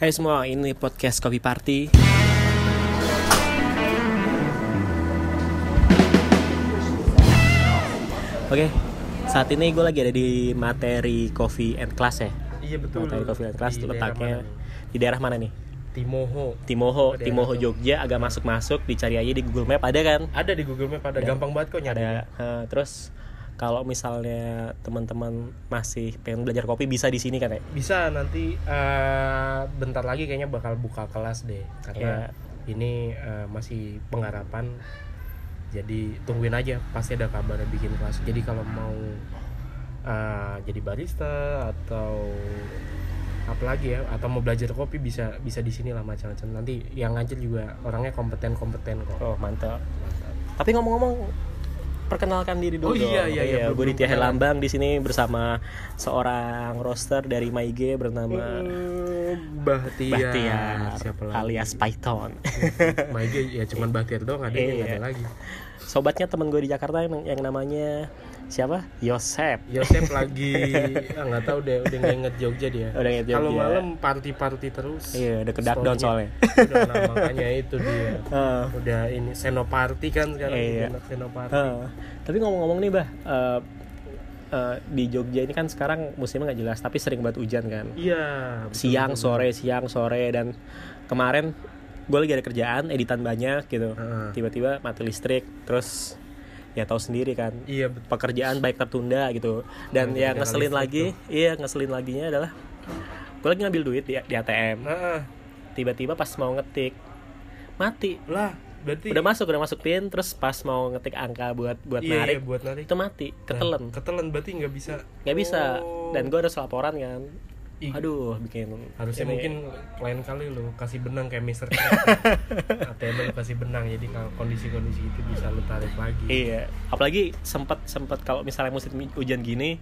Hai semua, ini podcast Kopi Party. Oke, saat ini gue lagi ada di materi Coffee and Class ya. Iya betul. Materi Coffee and Class Di daerah letaknya nih? di daerah mana nih? Timoho. Timoho, Oh, daerah Timoho. Jogja agak masuk-masuk, dicari aja di Google Map ada kan? Ada di Google Map ada Ya. gampang banget kok nyari. Ada. eh, terus kalau misalnya teman-teman masih pengen belajar kopi bisa di sini kan ya? Bisa nanti eh, bentar lagi kayaknya bakal buka kelas deh karena ini eh, masih pengharapan. Jadi tungguin aja pasti ada kabar bikin kelas. Jadi kalau mau eh, jadi barista atau apa lagi ya atau mau belajar kopi bisa bisa di sini lah macam-macam. Nanti yang ngajar juga orangnya kompeten-kompeten kok. Oh mantap. Tapi ngomong-ngomong, perkenalkan diri dulu. Oh, iya, dong. iya, iya, Gue Ditya. Lambang di sini bersama seorang roster dari Maige bernama Eh, Bahtiar. Bahtiar Siapa lagi? alias Python. Maige ya cuman Bahtiar doang ada yang Iya. ada lagi. Sobatnya temen gue di Jakarta yang, yang namanya siapa? Yosep. Yosep lagi ah, nggak tahu deh udah nginget Jogja dia. Udah nginget Kalau Jogja. malam party-party terus. Iya, udah ke dark down soalnya. Udah, nah, makanya itu dia. Heeh. Udah ini senoparty kan sekarang Iya. senoparty. Heeh. Tapi ngomong-ngomong nih, Bah, eh, eh, di Jogja ini kan sekarang musimnya nggak jelas, tapi sering banget hujan kan. Iya. betul, siang betul. sore siang sore dan kemarin gue lagi ada kerjaan editan banyak gitu Heeh. tiba-tiba mati listrik terus ya tahu sendiri kan. Iya betul. pekerjaan baik tertunda gitu. Dan Gara-gara yang ngeselin lagi iya ngeselin laginya adalah gue lagi ngambil duit di, di ATM Nah, tiba-tiba pas mau ngetik mati. Lah berarti udah masuk udah masuk pin terus pas mau ngetik angka buat buat iya, narik iya, buat narik. itu mati ketelen Nah, ketelen. berarti nggak bisa. nggak bisa. Oh. dan gue harus laporan kan Ih, aduh bikin harusnya ini- mungkin lain kali lo kasih benang kayak Mister ATM lo kasih benang jadi kalau kondisi-kondisi itu bisa lo tarik lagi. Iya, apalagi sempat sempat kalau misalnya musim hujan gini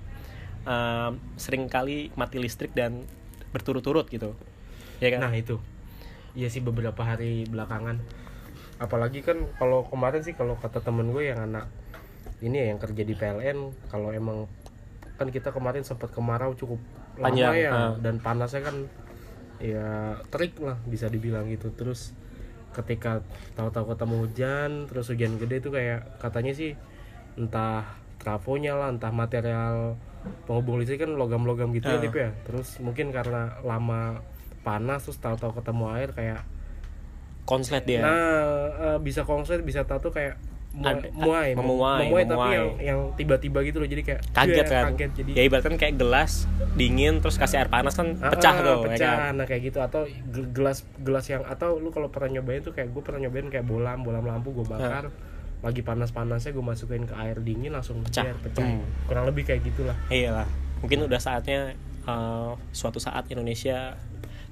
em, sering kali mati listrik dan berturut-turut gitu. Ya kan? nah itu. Iya sih beberapa hari belakangan. Apalagi kan kalau kemarin sih kalau kata temen gue yang anak ini ya yang kerja di PLN kalau emang kan kita kemarin sempat kemarau cukup Panjang, ya ah. dan panasnya kan ya terik lah bisa dibilang gitu terus ketika tahu-tahu ketemu hujan terus hujan gede itu kayak katanya sih entah trafonya lah entah material penghubung listrik kan logam-logam gitu ya. Dip, ya terus mungkin karena lama panas terus tahu-tahu ketemu air kayak Konslet dia. nah eh, bisa konslet bisa tahu tuh kayak Ada- muai, memuai, memuai, tapi memuai. yang yang tiba-tiba gitu loh jadi kayak kaget "Duh, kan. kaget jadi Ya ibaratnya kayak gelas dingin terus kasih air panas kan Ah, pecah ah, tuh, ya pecah kan? nah kayak gitu atau ge- gelas gelas yang atau lu kalau pernah nyobain tuh kayak gue pernah nyobain kayak bolam bolam lampu gue bakar lagi panas panasnya gue masukin ke air dingin langsung Pecah. biar pecah Hmm. kurang lebih kayak gitulah Iya lah. Mungkin udah saatnya eh, suatu saat Indonesia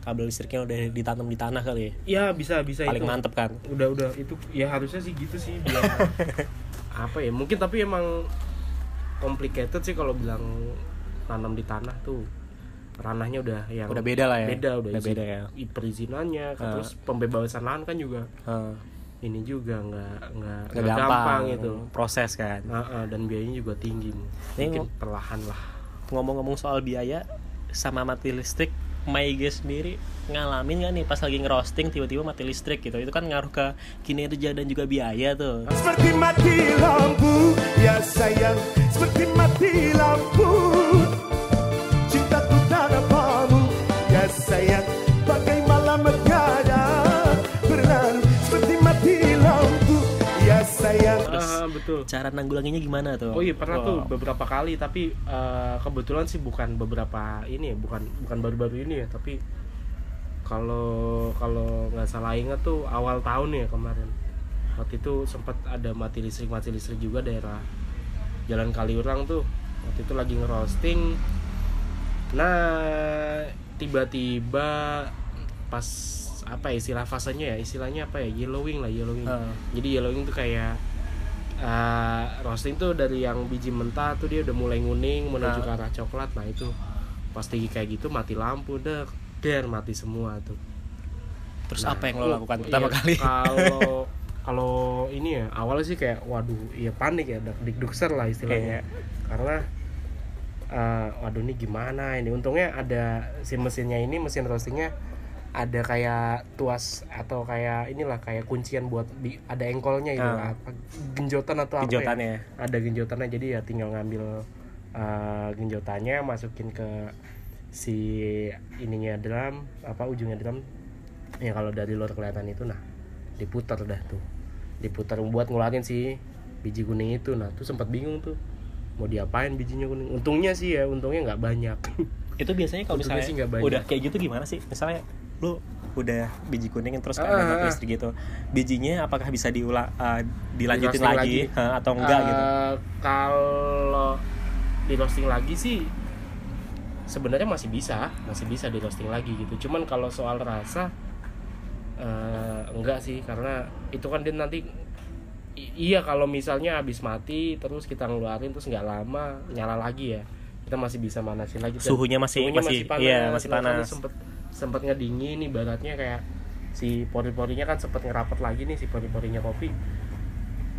kabel listriknya udah ditanam di tanah kali ya. ya bisa bisa Paling itu mantep kan. udah udah itu ya harusnya sih gitu sih biar apa ya mungkin tapi emang complicated sih kalau bilang tanam di tanah tuh ranahnya udah yang Udah beda lah ya. beda udah, Udah izin- beda ya. perizinannya Ah. terus pembebasan lahan kan juga Eh, ini juga nggak nggak nggak gampang, gitu proses kan. Nah, ah, dan biayanya juga tinggi mungkin perlahan lah ngomong-ngomong soal biaya sama mati listrik Maige sendiri ngalamin gak nih pas lagi ngerosting tiba-tiba mati listrik gitu? Itu kan ngaruh ke kinerja dan juga biaya tuh. Seperti mati lampu Ya sayang. Seperti mati lampu betul. Cara nanggulanginya gimana tuh? Oh iya pernah tuh Wow. beberapa kali tapi eh, kebetulan sih bukan beberapa ini ya bukan bukan baru-baru ini ya tapi kalau kalau nggak salah ingat tuh awal tahun ya kemarin. Waktu itu sempat ada mati listrik mati listrik juga daerah Jalan Kaliurang tuh. Waktu itu lagi ngerosting nah tiba-tiba pas apa ya istilah fasenya ya? Istilahnya apa ya? Yellowing lah yellowing. Ah. jadi yellowing tuh kayak uh, roasting tuh dari yang biji mentah tuh dia udah mulai nguning menuju ke arah coklat. Nah itu pasti kayak gitu mati lampu deh der mati semua tuh. Terus Nah, apa yang lo oh, lakukan iya, pertama kali? kalau kalau ini ya awalnya sih kayak waduh iya panik ya dak dikdukser lah istilahnya. Iya. karena uh, waduh ini gimana ini? Untungnya ada si mesinnya ini mesin roastingnya ada kayak tuas atau kayak inilah kayak kuncian buat di, ada engkolnya itu Ah. apa genjotan atau apa ya? Ada genjotannya jadi ya tinggal ngambil uh, genjotannya masukin ke si ininya drum apa ujungnya drum. Ya kalau dari luar kelihatan itu nah diputar dah tuh. Diputar buat ngeluarin si biji kuning itu. Nah tuh sempat bingung tuh mau diapain bijinya kuning. Untungnya sih ya untungnya nggak banyak. Itu biasanya kalau misalnya sih nggak banyak. udah kayak gitu gimana sih? Misalnya lu udah biji kuning terus Ah, kayak ah, ada ah. listrik gitu. Bijinya apakah bisa diulang uh, dilanjutin Di-roasting lagi, lagi. atau enggak gitu? Eh, kalau di roasting lagi sih sebenarnya masih bisa masih bisa di roasting lagi gitu. Cuman kalau soal rasa eh, enggak sih karena itu kan dia nanti iya kalau misalnya habis mati terus kita ngeluarin terus nggak lama nyala lagi ya. Kita masih bisa manasin lagi. Dan Suhunya masih- masih- iya, masih Nah, kan panas. sempet sempet ngedingin ibaratnya kayak si pori-porinya kan sempet ngerapat lagi nih si pori-porinya kopi.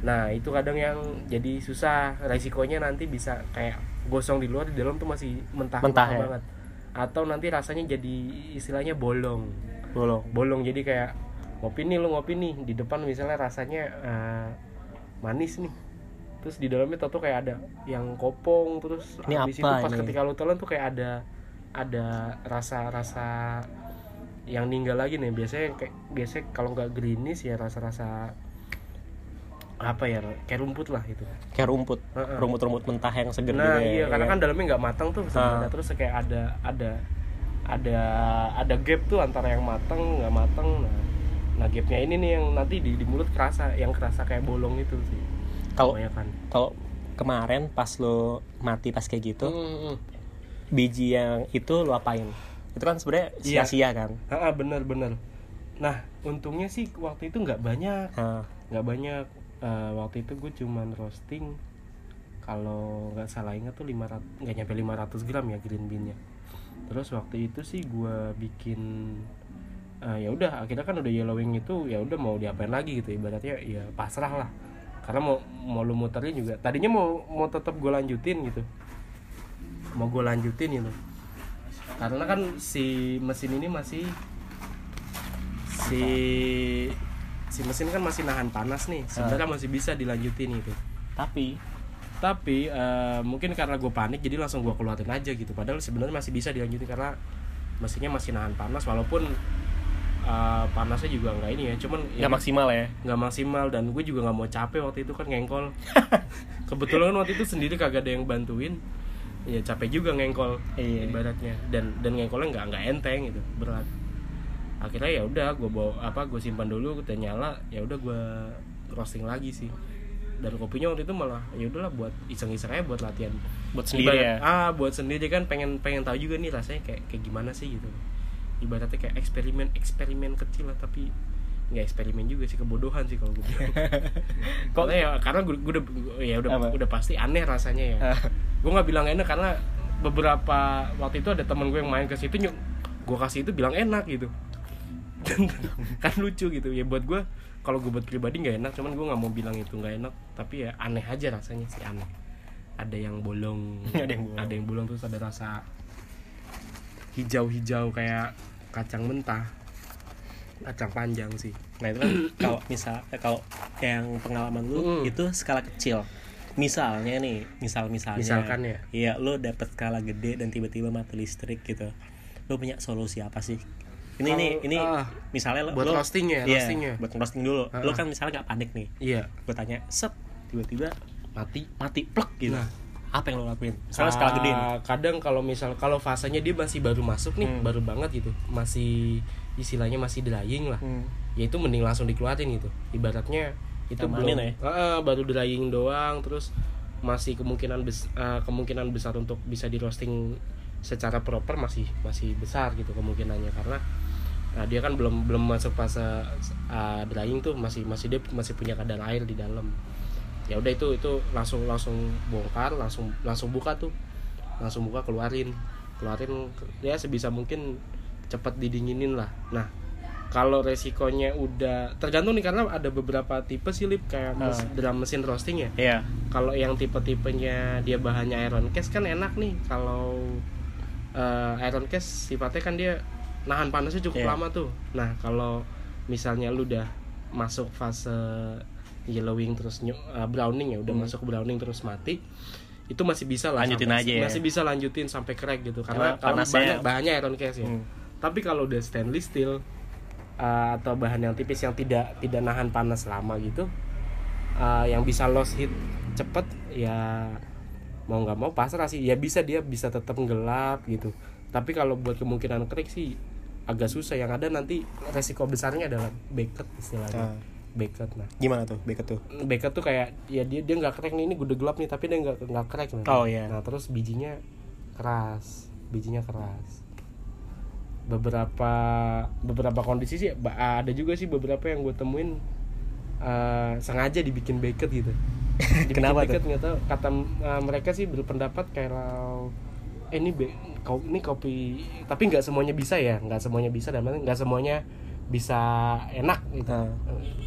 Nah itu kadang yang jadi susah. Resikonya nanti bisa kayak gosong di luar di dalam tuh masih mentah Mentah, ya? banget. Atau nanti rasanya jadi istilahnya bolong. Bolong. Bolong jadi kayak ngopi nih lu ngopi nih. Di depan misalnya rasanya eh, manis nih. Terus di dalamnya tau tuh kayak ada yang kopong terus Ini habis apa itu pas ini? ketika lu telan tuh kayak ada ada rasa-rasa yang ninggal lagi nih. Biasanya kayak biasanya kalau nggak greenish ya rasa-rasa apa ya kayak rumput lah itu kayak rumput rumput-rumput mentah yang seger nah gitu ya, iya karena ya. kan dalamnya nggak matang tuh Ah. terus kayak ada ada ada ada gap tuh antara yang matang nggak matang. Nah nah gapnya ini nih yang nanti di, di mulut kerasa yang kerasa kayak bolong itu sih. Kalau kalau kemarin pas lo mati pas kayak gitu Hmm, biji yang itu lo apain? Itu kan sebenarnya Iya. sia-sia kan? Ah bener bener. Nah untungnya sih waktu itu nggak banyak. Nggak banyak. Eh, waktu itu gue cuman roasting kalau nggak salah ingat tuh 500 nggak nyampe 500 gram ya green beannya. Terus waktu itu sih gue bikin eh, ya udah akhirnya kan udah yellowing itu ya udah mau diapain lagi gitu. Ibaratnya ya pasrah lah karena mau mau lu muterin juga tadinya mau mau tetap gue lanjutin gitu mau gue lanjutin gitu. Karena kan si mesin ini masih si si mesin kan masih nahan panas nih sebenarnya masih bisa dilanjutin gitu. Tapi tapi eh, mungkin karena gue panik jadi langsung gue keluarin aja gitu. Padahal sebenarnya masih bisa dilanjutin karena mesinnya masih nahan panas walaupun eh, panasnya juga nggak ini ya cuman ya nggak maksimal ya? Nggak maksimal dan gue juga nggak mau capek waktu itu kan ngengkol. Kebetulan waktu itu sendiri kagak ada yang bantuin ya capek juga ngengkol Iya. ibaratnya. Dan dan ngengkolnya nggak nggak enteng gitu berat. Akhirnya ya udah gue bawa apa gue simpan dulu kita nyala ya udah gue roasting lagi sih. Dan kopinya waktu itu malah ya udahlah buat iseng-iseng aja buat latihan. Buat sendiri ya? Ah buat sendiri kan pengen pengen tahu juga nih rasanya kayak kayak gimana sih gitu. Ibaratnya kayak eksperimen eksperimen kecil lah tapi nggak eksperimen juga sih kebodohan sih kalau gue bilang Kok- ya karena gue, gue udah ya udah Apa? udah pasti aneh rasanya ya Ah. gue nggak bilang enak karena beberapa waktu itu ada temen gue yang main ke situ nyuk gue kasih itu bilang enak gitu Dan kan lucu gitu ya buat gue kalau gue buat pribadi nggak enak cuman gue nggak mau bilang itu nggak enak tapi ya aneh aja rasanya sih aneh ada yang bolong Ada yang bolong. ada yang bolong terus ada rasa hijau-hijau kayak kacang mentah kacang panjang sih nah itu kan kalau misal eh, kalau yang pengalaman lu Mm. itu skala kecil misalnya nih misal misalnya Misalkan ya. iya lu dapet skala gede dan tiba-tiba mati listrik gitu lu punya solusi apa sih ini ini Kalau- ini ah, misalnya lu- buat roasting ya, iya, roasting ya. buat roasting dulu lu ah. kan misalnya nggak panik nih iya gue tanya set tiba-tiba mati mati plek gitu Nah. apa yang lo lakuin misalnya skala gede nih. Ah, kadang kalau misal kalau fasenya dia masih baru masuk nih Hmm. baru banget gitu masih istilahnya masih drying lah. Hmm. ya itu mending langsung dikeluarin gitu. Ibaratnya itu Amanin belum ya? Ah, baru drying doang terus masih kemungkinan bes- ah, kemungkinan besar untuk bisa di roasting secara proper masih masih besar gitu kemungkinannya. Karena nah, dia kan belum belum masuk fase ah, drying tuh masih masih dia masih punya kadar air di dalam. Ya udah itu itu langsung langsung bongkar langsung langsung buka tuh. Langsung buka keluarin. Keluarin ya sebisa mungkin cepat didinginin lah nah kalau resikonya udah tergantung nih karena ada beberapa tipe sih lip kayak mes- Ah. dalam mesin roasting ya Iya. kalau yang tipe-tipenya dia bahannya iron case kan enak nih kalau eh, iron case sifatnya kan dia nahan panasnya cukup Iya. lama tuh nah kalau misalnya lu udah masuk fase yellowing terus nyu- uh, browning ya udah Hmm. masuk browning terus mati itu masih bisa lah Lanjutin sampai- aja ya. masih bisa lanjutin sampai crack gitu karena Karena kalau panasnya- bahannya, bahannya iron case ya Hmm. Tapi kalau udah stainless steel uh, atau bahan yang tipis yang tidak tidak nahan panas lama gitu uh, yang bisa loss heat cepet ya mau nggak mau pasrah sih ya bisa dia bisa tetap gelap gitu tapi kalau buat kemungkinan crack sih agak susah yang ada nanti resiko besarnya adalah beket istilahnya Ah. beket nah Gimana tuh Beket tuh? beket tuh kayak ya dia dia nggak crack nih ini udah gelap nih tapi dia nggak nggak crack nah. Oh, iya. nah terus bijinya keras bijinya keras beberapa beberapa kondisi sih ada juga sih beberapa yang gue temuin eh, sengaja dibikin beket gitu. Dibikin Kenapa tuh? beket nggak tahu. Kata eh, mereka sih berpendapat kalau eh, ini be, kau ini kopi tapi nggak semuanya bisa ya nggak semuanya bisa dan nggak semuanya bisa enak gitu. Ah.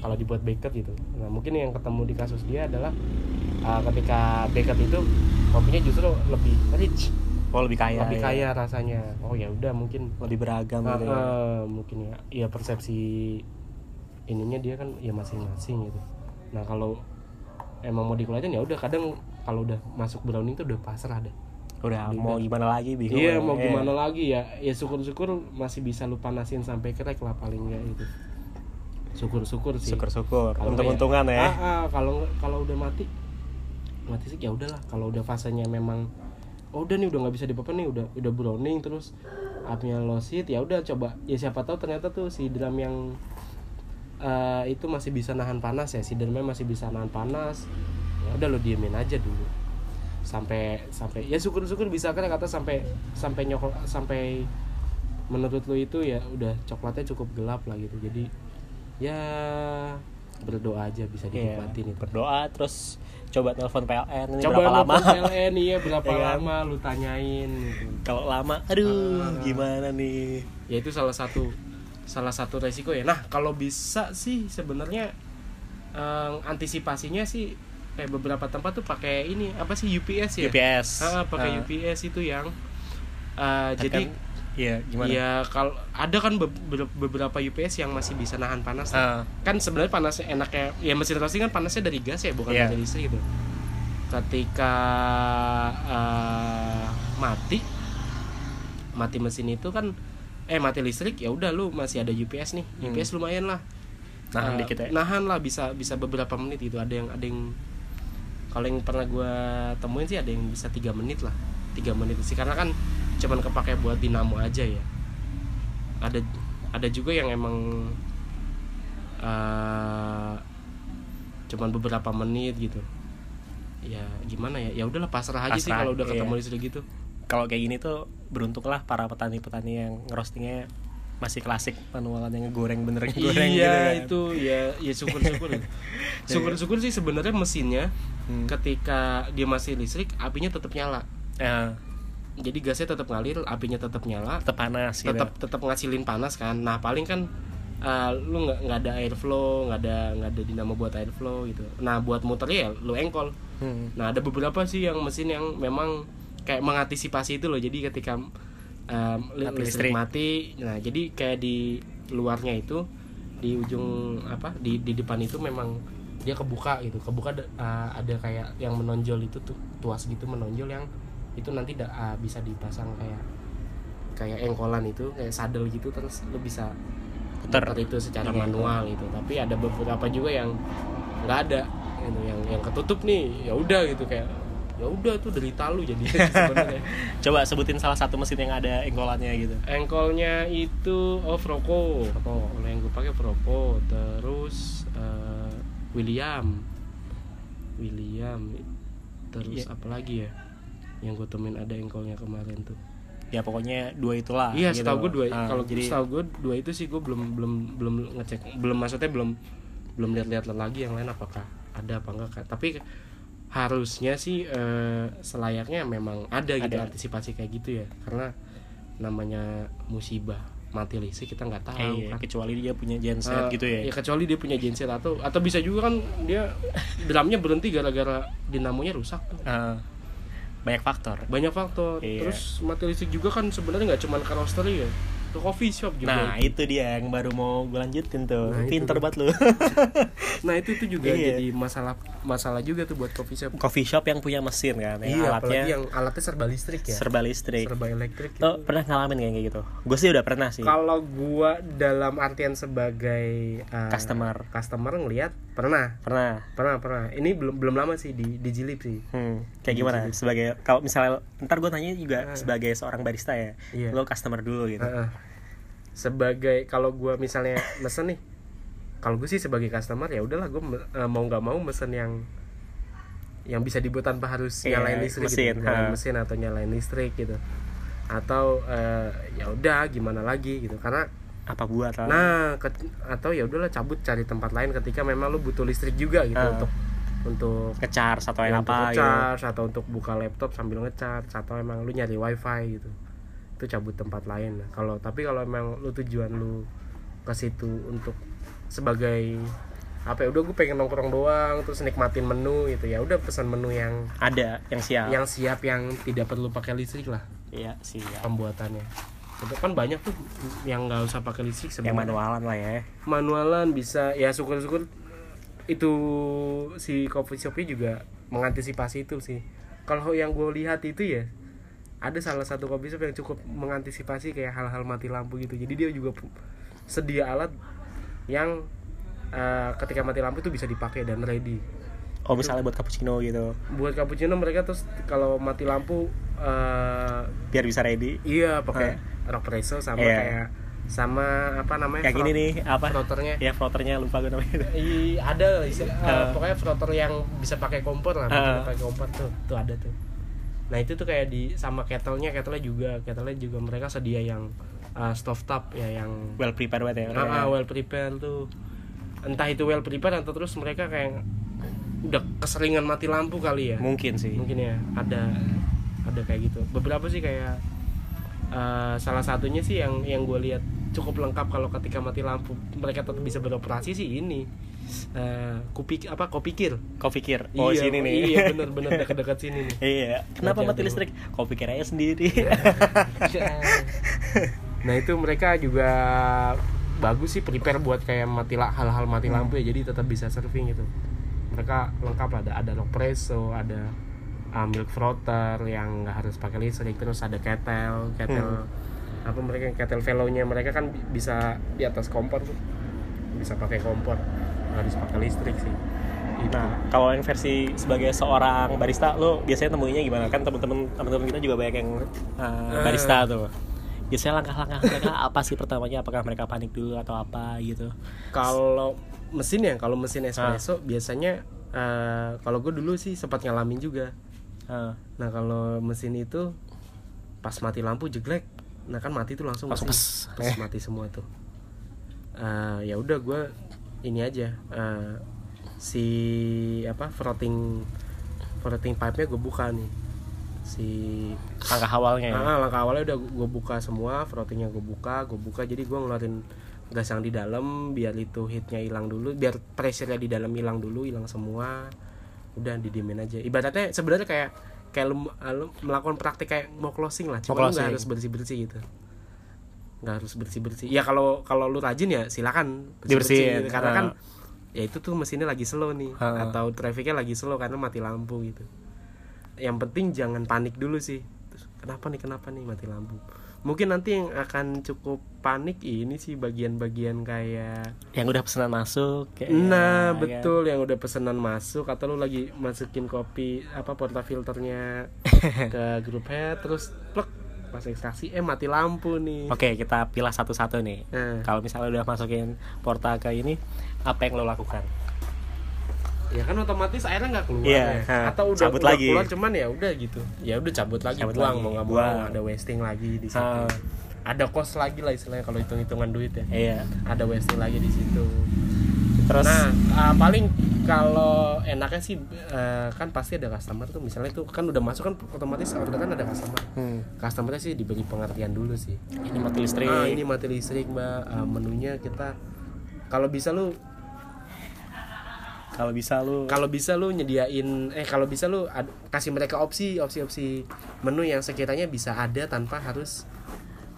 kalau dibuat beket gitu. Nah mungkin yang ketemu di kasus dia adalah uh, ketika beket itu kopinya justru lebih rich Oh lebih kaya. lebih ya. kaya rasanya oh ya udah mungkin Lebih beragam uh, gitu ya. uh, mungkin ya ya persepsi ininya dia kan ya masing-masing gitu nah kalau emang mau dikeluarin ya udah kadang kalau udah masuk browning tuh udah pasrah deh Udah mau gimana lagi bingung. iya ya. mau Eh. gimana lagi ya ya syukur-syukur masih bisa lu panasin sampai crack lah paling nggak itu syukur-syukur sih Syukur-syukur. Untung-untungan nggak ya. Ah, ah, kalau kalau udah mati mati sih ya udahlah kalau udah fasenya memang oh udah nih udah nggak bisa dipapan nih udah udah browning terus. Apinya heat ya udah coba. Ya siapa tahu ternyata tuh si drum yang eh, itu masih bisa nahan panas ya si drumnya masih bisa nahan panas. Ya udah lo diemin aja dulu. Sampai sampai ya syukur-syukur bisa kan kata sampai sampai nyokol sampai menurut lo itu ya udah coklatnya cukup gelap lah gitu. Jadi ya berdoa aja bisa Iya, dinikmatin itu berdoa terus coba telepon PLN ini coba berapa lama PLN iya berapa Iya kan? lama lu tanyain gitu. kalau lama aduh Ah. gimana nih ya itu salah satu salah satu resiko ya nah kalau bisa sih sebenarnya eh, antisipasinya sih kayak beberapa tempat tuh pakai ini apa sih UPS ya UPS Ah, pakai Ah. UPS itu yang eh, Tapi jadi iya gimana? Ya kalau ada kan be- be- beberapa UPS yang masih bisa nahan panas. Ah. kan sebenarnya panasnya enaknya ya mesin roasting kan panasnya dari gas ya bukan Iya. dari listrik gitu. Ketika eh, mati mati mesin itu kan eh mati listrik ya udah lu masih ada UPS nih. Hmm. UPS lumayan lah. Nahan Eh, dikit ya? nahan lah bisa bisa beberapa menit gitu. Ada yang ada yang kalau yang pernah gua temuin sih ada yang bisa tiga menit lah. Tiga menit sih karena kan cuman kepake buat dinamo aja ya. Ada ada juga yang emang eh cuman beberapa menit gitu. Ya gimana ya? Ya udahlah pasrah aja sih Pasrah, kalau udah ketemu iya. listrik gitu. Kalau kayak gini tuh beruntunglah para petani-petani yang ngerostingnya masih klasik manualan yang ngegoreng bener ngegoreng gitu iya kan. itu. Ya ya syukur syukur syukur syukur sih sebenarnya mesinnya Hmm. ketika dia masih listrik apinya tetap nyala. Ya, jadi gasnya tetap ngalir apinya tetap nyala tetap panas gitu. tetap tetap ngasilin panas kan nah paling kan uh, lu nggak nggak ada airflow nggak ada nggak ada dinamo buat airflow gitu nah buat muternya ya lu engkol Hmm. nah ada beberapa sih yang mesin yang memang kayak mengantisipasi itu loh jadi ketika um, listrik listrik. mati nah jadi kayak di luarnya itu di ujung apa di di depan itu memang dia kebuka gitu kebuka uh, ada kayak yang menonjol itu tuh tuas gitu menonjol yang itu nanti da- uh, bisa dipasang kayak kayak engkolan itu kayak sadel gitu terus lu bisa putar itu secara Iya, manual gitu. Tapi ada beberapa juga yang nggak ada gitu yang yang ketutup nih ya udah gitu kayak ya udah tuh derita lu jadi. Sebenarnya. Coba sebutin salah satu mesin yang ada engkolannya gitu. Engkolnya itu oh Froco kalau yang gue pakai Froco terus eh, William. William terus Iya. apa lagi ya yang gue temuin ada engkolnya kemarin tuh. Ya pokoknya dua itulah iya gitu. setahu gue dua Ah, kalau jadi setahu gue dua itu sih gue belum belum belum ngecek belum maksudnya belum belum lihat-lihat lagi yang lain apakah ada apa enggak tapi harusnya sih eh, selayaknya memang ada gitu Ada. antisipasi kayak gitu ya. Karena namanya musibah mati listrik kita nggak tahu eh, iya, kan. kecuali dia punya genset Eh, gitu ya. kecuali dia punya genset atau atau bisa juga kan dia drumnya berhenti gara-gara dinamonya rusak tuh. Ah, banyak faktor. Banyak faktor. Iya. terus mati listrik juga kan sebenarnya nggak cuma ke roastery ya ke coffee shop juga Nah itu dia yang baru mau gue lanjutin tuh. Nah, Pinter banget lu. Nah itu tuh juga Iya. jadi masalah masalah juga tuh buat coffee shop. Coffee shop yang punya mesin kan Yang iya alatnya. yang alatnya serba listrik ya. Serba listrik. Serba elektrik Lo gitu. pernah ngalamin kayak gitu? Gue sih udah pernah sih. Kalau gua dalam artian sebagai uh, Customer. customer ngelihat pernah. Pernah. Pernah pernah. Ini belum belum lama sih di di Jilip sih. Hmm, Kayak gimana? Sebagai kalau misalnya Ntar gue tanya juga sebagai seorang barista ya. Iya. Lo customer dulu gitu. Heeh. Sebagai kalau gua misalnya mesen nih kalau gue sih sebagai customer ya udahlah gue mau nggak mau mesen yang yang bisa dibuat tanpa harus Iya, nyalain listrik mesin, gitu. nyalain mesin atau nyalain listrik gitu. Atau eh, ya udah gimana lagi gitu. Karena Apa buat lah nah ke- atau ya udahlah cabut cari tempat lain ketika memang lu butuh listrik juga gitu Ah. untuk untuk Ngecharge atau ya, apa gitu. ngecharge atau untuk buka laptop sambil ngecharge atau emang lu nyari wifi gitu itu cabut tempat lain. Nah, kalau tapi kalau emang lu tujuan lu ke situ untuk sebagai apa ya udah gue pengen nongkrong doang terus nikmatin menu gitu ya udah pesan menu yang Ada yang siap. yang siap yang tidak perlu pakai listrik lah. Iya siap. Pembuatannya. Itu kan banyak tuh yang nggak usah pakai listrik Yang sebenarnya. manualan lah ya. Manualan bisa ya syukur-syukur itu si coffee shopnya juga mengantisipasi itu sih. Kalau yang gue lihat itu ya ada salah satu coffee shop yang cukup mengantisipasi kayak hal-hal mati lampu gitu jadi dia juga sedia alat yang eh, ketika mati lampu itu bisa dipakai dan ready Oh misalnya buat cappuccino gitu buat cappuccino mereka terus kalau mati lampu eh, Biar bisa ready iya pakai rock sama Iya. kayak sama apa namanya Yang ini frot- nih apa frotternya Ya frotternya lupa gue namanya I, ada eh, Uh. pokoknya frotter yang bisa pakai kompor lah, Uh. pakai kompor tuh, tuh ada tuh. Nah itu tuh kayak di sama kettle-nya, kettle-nya juga, kettle-nya juga mereka sedia yang uh, stove top ya yang Well prepared banget ya ah, ah, well prepared tuh. Entah itu well prepared atau terus mereka kayak udah keseringan mati lampu kali ya. Mungkin sih Mungkin ya ada ada kayak gitu. Beberapa sih kayak uh, salah satunya sih yang yang gue lihat cukup lengkap kalau ketika mati lampu mereka tetap bisa beroperasi sih ini Eh kupik apa kau pikir Kau pikir Oh iya, sini nih. iya bener-bener dekat-dekat sini nih. Iya. Kenapa mati listrik? Kau pikir aja sendiri. Nah itu mereka juga bagus sih prepare buat kayak mati hal-hal mati lampu ya. Jadi tetap bisa surfing gitu. Mereka lengkap ada ada espresso ada uh, milk frother yang nggak harus pakai listrik. Terus ada kettle kettle apa mereka kettle velonya. Mereka kan bi- bisa di atas kompor tuh. Bisa pakai kompor harus pakai listrik sih. Nah, kalau yang versi sebagai seorang barista, lo biasanya temuinya gimana? Kan temen-temen temen-temen kita juga banyak yang uh, barista tuh. Biasanya langkah-langkah mereka apa sih pertamanya? Apakah mereka panik dulu atau apa gitu? kalau mesin ya kalau mesin espresso biasanya eh, kalau gue dulu sih sempat ngalamin juga Uh, nah kalau mesin itu pas mati lampu jeglek nah kan mati tuh langsung mesin pes. Pes, mati semua tuh Eh, ya udah gue ini aja eh, si apa frotting frotting pipe nya gue buka nih si langkah awalnya. ya? Ah, langkah awalnya udah gue buka semua, frottingnya gue buka, gue buka. Jadi gue ngeluarin gas yang di dalam biar itu heatnya hilang dulu, biar pressure-nya di dalam hilang dulu, hilang semua. Udah didiemin aja. Ibaratnya sebenarnya kayak kayak lu, ah, lu melakukan praktik kayak mau closing lah, cuma nggak harus bersih bersih gitu. Nggak harus bersih bersih. Ya kalau kalau lu rajin ya silakan Dibersihin, gitu. Karena ah. kan ya itu tuh mesinnya lagi slow nih Ah. atau trafficnya lagi slow karena mati lampu gitu yang penting jangan panik dulu sih Terus, kenapa nih kenapa nih mati lampu mungkin nanti yang akan cukup panik ini sih bagian-bagian kayak Yang udah pesanan masuk. Kayak, nah ya, betul yang udah pesanan masuk atau lu lagi masukin kopi apa porta filternya ke grup head terus plek pas ekstraksi eh mati lampu nih Oke, kita pilah satu-satu nih. Nah, Kalau misalnya udah masukin porta ke ini, apa yang lo lakukan? ya kan otomatis airnya nggak keluar Iya, ya. atau udah, cabut udah lagi. keluar cuman ya udah gitu ya udah cabut lagi Cabut buang lagi, mau nggak mau buang. ada wasting lagi di situ Ha. ada cost lagi lah istilahnya kalau hitung hitungan duit ya Iya. ada wasting lagi di situ Terus nah ah, paling kalau enaknya sih eh, kan pasti ada customer tuh. Misalnya tuh kan udah masuk kan otomatis orderan ada customer. Hmm, customernya sih diberi pengertian dulu sih. Ini mati listrik. ah ini mati listrik mbak. Ah, menunya kita kalau bisa lu Kalau bisa lu kalau bisa lu nyediain eh kalau bisa lu ad- kasih mereka opsi opsi opsi menu yang sekiranya bisa ada tanpa harus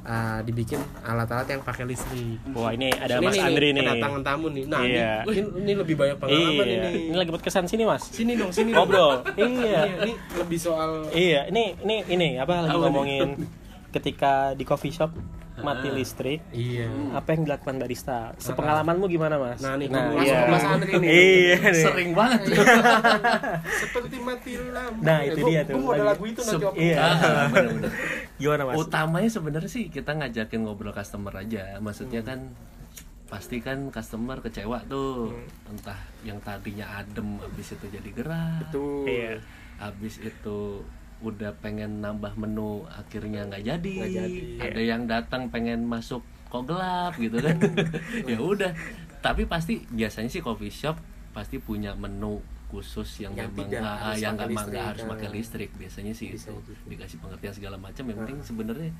uh, dibikin alat-alat yang pakai listrik. Wah ini ada Ini Mas nih, Andri nih. Kedatangan tamu nih. Nah, Iya. ini, ini, ini lebih banyak pengalaman Iya. ini. Ini lagi buat kesan sini mas. Sini dong, sini. dong. Ngobrol. iya. Iya, ini lebih soal Iya. Ini ini ini apa lagi nih? ngomongin ketika di coffee shop mati listrik. Iya. Apa yang dilakukan barista? Sepengalamanmu gimana mas? Nah, nih, nah, iya. Mas Andri nih. Iya. Sering banget. Seperti mati lampu. Nah, itu gua- dia tuh. Gua ada lagu itu nanti Sep-. Iya. Ah. Gimana mas? Utamanya sebenarnya sih kita ngajakin ngobrol customer aja. Maksudnya Hmm. kan pasti kan customer kecewa tuh. Entah yang tadinya adem habis itu jadi gerah. Betul. Iya. Habis itu udah pengen nambah menu akhirnya nggak jadi. Jadi. Ada yang datang pengen masuk kok gelap gitu kan. ya udah. Tapi pasti biasanya sih coffee shop pasti punya menu khusus yang, Yang memang tidak ah, yang pakai memang nggak harus pakai Ah. listrik biasanya sih Bisa itu gitu. dikasih pengertian segala macam yang penting sebenarnya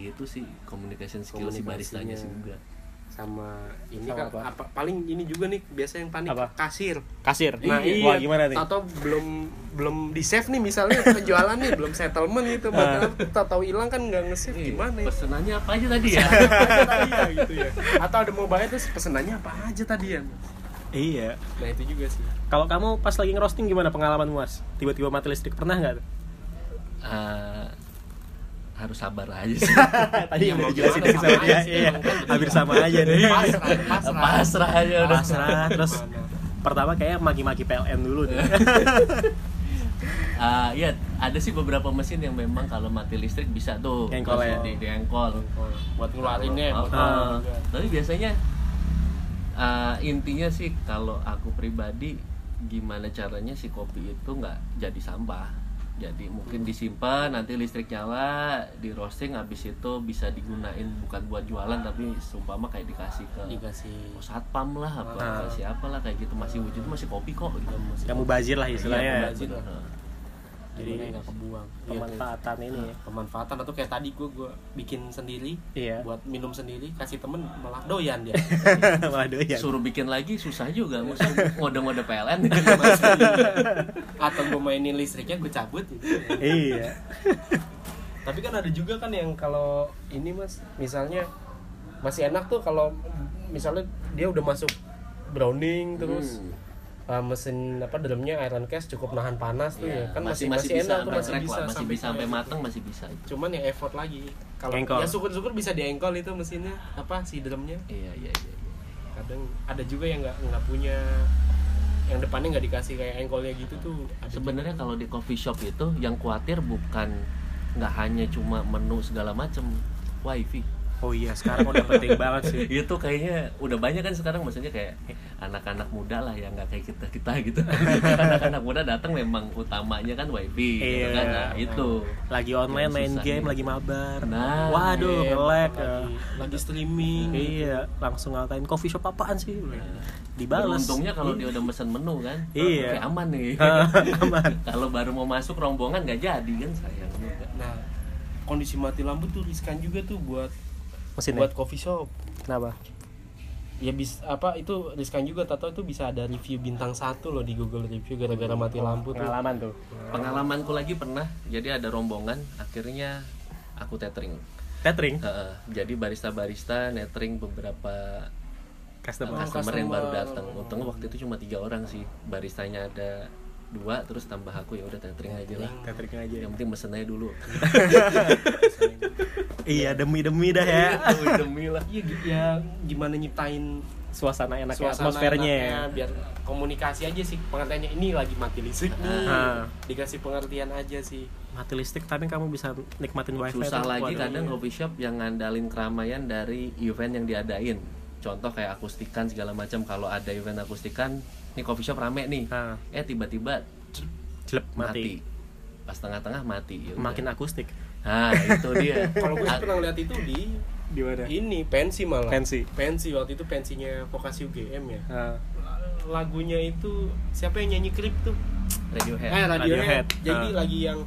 itu sih communication skill si baristanya sih juga sama ini Sama kan apa? apa? paling ini juga nih biasa yang panik Apa? kasir Kasir. Nah, Wah gimana nih? Tato belum belum di save nih misalnya penjualan nih belum settlement gitu padahal tato hilang kan nggak nge-save gimana ya? pesenannya apa aja tadi ya Iya gitu ya. Atau ada mau bayar terus pesenannya apa aja tadi ya? Iya. Nah itu juga sih. Kalau kamu pas lagi ngerosting gimana pengalamanmu mas? Tiba-tiba mati listrik pernah nggak? tuh? Harus sabar aja sih Tadi Ya, yang udah mau dijelasin gimana, sama sama dia. Iya. Hampir sama aja deh. Pasrah, pasrah. pasrah aja udah Pasrah. Terus pertama kayak maki-maki PLN dulu deh. Ah, iya ada sih beberapa mesin yang memang kalau mati listrik bisa tuh Engkol ya? di, di engkol buat ngeluarinnya juga. tapi biasanya ah, intinya sih kalau aku pribadi gimana caranya si kopi itu nggak jadi sampah jadi mungkin disimpan nanti listrik nyala di roasting habis itu bisa digunain bukan buat jualan tapi sumpama kayak dikasih ke dikasih oh, satpam lah apa Ah. ke siapa lah kayak gitu masih wujud masih kopi kok gitu Kamu bazir lah Iya, istilahnya. bener. Heeh. Jadi nggak kebuang Iya, Pemanfaatan ini. ya. pemanfaatan atau kayak tadi gue gue bikin sendiri Iya. buat minum sendiri kasih temen malah doyan dia Waduh ya. suruh bikin lagi susah juga masa ngode-ngode PLN atau gue mainin listriknya gue cabut gitu. Iya. tapi kan ada juga kan yang kalau ini mas misalnya masih enak tuh kalau misalnya dia udah masuk browning terus uh, mesin apa drumnya iron cast cukup nahan panas tuh ya. Kan masih masih, enak tuh masih bisa lah, masih bisa sampai matang masih bisa cuman ya effort lagi. Kalau Engkol. ya syukur-syukur bisa diengkol itu mesinnya apa si drumnya iya iya iya iya. kadang ada juga yang nggak nggak punya yang depannya nggak dikasih kayak engkolnya gitu tuh sebenarnya kalau di coffee shop itu yang khawatir bukan nggak hanya cuma menu segala macem wifi Oh iya sekarang udah penting banget sih. itu kayaknya udah banyak kan sekarang maksudnya kayak anak-anak muda lah yang nggak kayak kita kita gitu anak-anak muda datang memang utamanya kan wifi gitu Iya. kan nah, itu Lagi online Yang main game, nih. lagi mabar. Nah, Waduh, Iya, nge-lag. ya. lagi, lagi streaming Iya, langsung ngatain coffee shop apaan sih? Dibales. Beruntungnya kalau dia udah mesen menu kan Iya. kayak aman nih aman. kalau baru mau masuk rombongan nggak jadi kan sayang juga nah kondisi mati lampu tuh riskan juga tuh buat Mesinnya. buat coffee shop Kenapa? ya bis apa itu riskan juga tato itu bisa ada review bintang satu loh di Google review gara-gara mati lampu tuh Pengalaman tuh. pengalamanku lagi pernah jadi ada rombongan akhirnya aku tethering Catering. Heeh, jadi barista-barista netering beberapa Customer. customer yang baru customer. datang untungnya waktu itu cuma tiga orang sih baristanya ada dua terus tambah aku ya udah tethering aja lah Catering aja. yang penting mesen aja dulu Iya, demi-demi dah ya. demi lah iya ya gimana nyiptain Suasana enak ya, suasana atmosfernya. enaknya, biar komunikasi aja sih pengertiannya ini lagi mati listrik nih Ah. dikasih pengertian aja sih Mati listrik tapi kamu bisa nikmatin wifi susah lagi Waduh. kadang coffee shop yang ngandalin keramaian dari event yang diadain contoh kayak akustikan segala macam kalau ada event akustikan nih coffee shop rame nih Ah. eh tiba-tiba Jelek mati. mati. pas tengah-tengah mati ya udah. Makin akustik. nah itu dia kalau gue sih A- pernah lihat itu di Di mana? ini pensi malah Pensi. pensi waktu itu pensinya vokasi UGM ya Ah. lagunya itu siapa yang nyanyi klip tuh Radiohead eh Radiohead, Radiohead. jadi Ah. lagi yang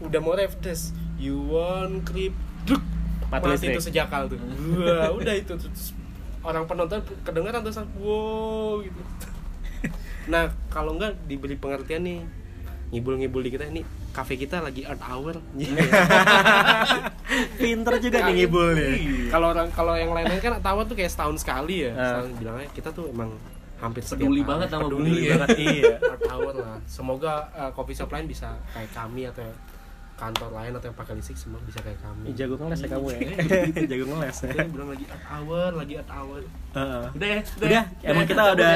udah mau ref des you want clip Duk. Mati mati itu sejakal tuh Wah, udah itu terus orang penonton kedengeran terus wow gitu nah kalau enggak diberi pengertian nih ngibul-ngibul di kita ini kafe kita lagi art hour. Pinter juga nih ngibul nih. Kalau orang kalau yang lain-lain kan tawar tuh kayak setahun sekali ya. Ah. setahun bilangnya kita tuh emang hampir setiap Peduli banget sama peduli bumi. banget. Iya. Earth hour lah. Semoga uh, coffee shop lain bisa kayak kami atau kantor lain atau yang pakai listrik semua bisa kayak kami. Jago ngeles ya kamu ya. Jago ngeles. Ya bilang lagi earth hour lagi earth hour. Heeh. Udah ya, udah emang kita udah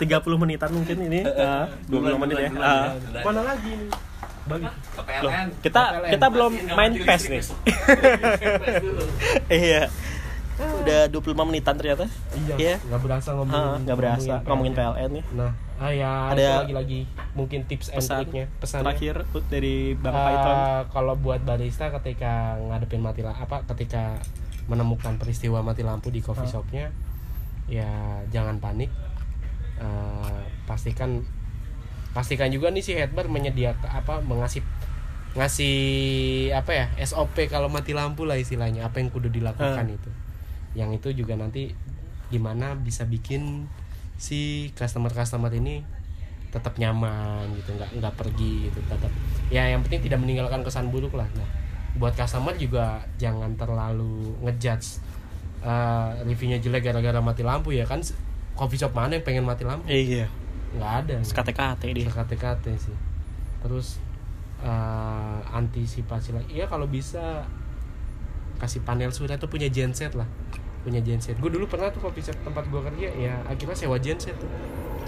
30 menitan mungkin ini. Ah, 20 menit ya. Ah. mana lagi bagi. Loh, kita PLN. kita belum main PES nih. besok. iya udah 25 menitan ternyata. Iya Iya. nggak berasa ngomongin Ah, nggak berasa ngomongin PLN ya. Nah ah ya Ada lagi-lagi mungkin tips and pesan triknya pesan terakhir dari Bang Python kalau buat barista ketika ngadepin mati lampu apa ketika menemukan peristiwa mati lampu di coffee Ah. shopnya ya jangan panik. Eh, pastikan pastikan juga nih si headbar menyediakan apa mengasih ngasih apa ya SOP kalau mati lampu lah istilahnya apa yang kudu dilakukan Ah. itu yang itu juga nanti gimana bisa bikin si customer customer ini tetap nyaman gitu nggak nggak pergi gitu tetap ya yang penting tidak meninggalkan kesan buruk lah. Nah buat customer juga jangan terlalu ngejudge eh, reviewnya jelek gara-gara mati lampu ya kan coffee shop mana yang pengen mati lampu? Iya. Nggak ada. Kate-kate dia. Sekate-kate sih. Terus eh, antisipasi lagi ya kalau bisa kasih panel surya tuh punya genset lah punya genset. Gue dulu pernah tuh kopi shop tempat gue kerja ya akhirnya sewa genset tuh.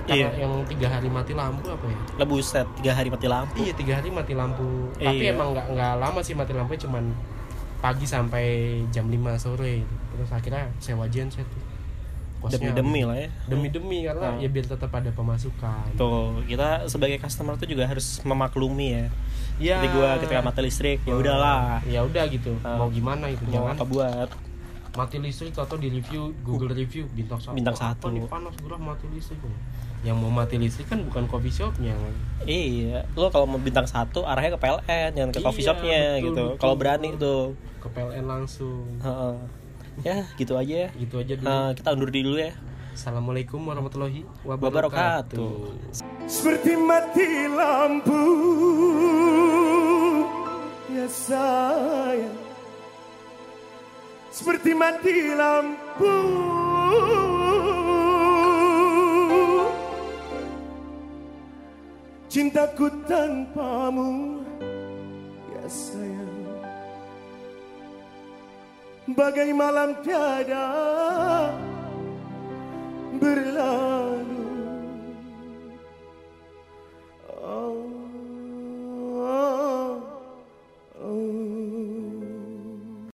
Karena Iya. yang tiga hari mati lampu apa ya? Lah buset tiga hari mati lampu. Iya tiga hari mati lampu. Tapi Iya. emang nggak nggak lama sih mati lampu cuman pagi sampai jam 5 sore gitu. terus akhirnya sewa genset tuh. Kosnya demi demi lah ya. Demi demi karena Hmm. ya biar tetap ada pemasukan. Tuh kita sebagai customer tuh juga harus memaklumi ya. Ya jadi gua ketika mati listrik ya udahlah. Ya udah gitu. Ah. mau gimana itu? Mau jangan. apa buat mati listrik atau di review Google review bintang satu. Bintang Apa satu. nih panas gerah mati listrik yang mau mati listrik kan bukan coffee shopnya iya. Lo kalau mau bintang satu arahnya ke PLN jangan ke coffee Iya, shopnya betul, gitu. betul. kalau berani tuh. Ke PLN langsung. Heeh. ya gitu aja ya. Gitu aja dulu. Eh, kita undur diri dulu ya. Assalamualaikum warahmatullahi wabarakatuh. wabarakatuh. Seperti mati lampu. Ya sayang seperti mati lampu. Cintaku tanpamu, ya sayang, bagai malam tiada berlalu. Oh.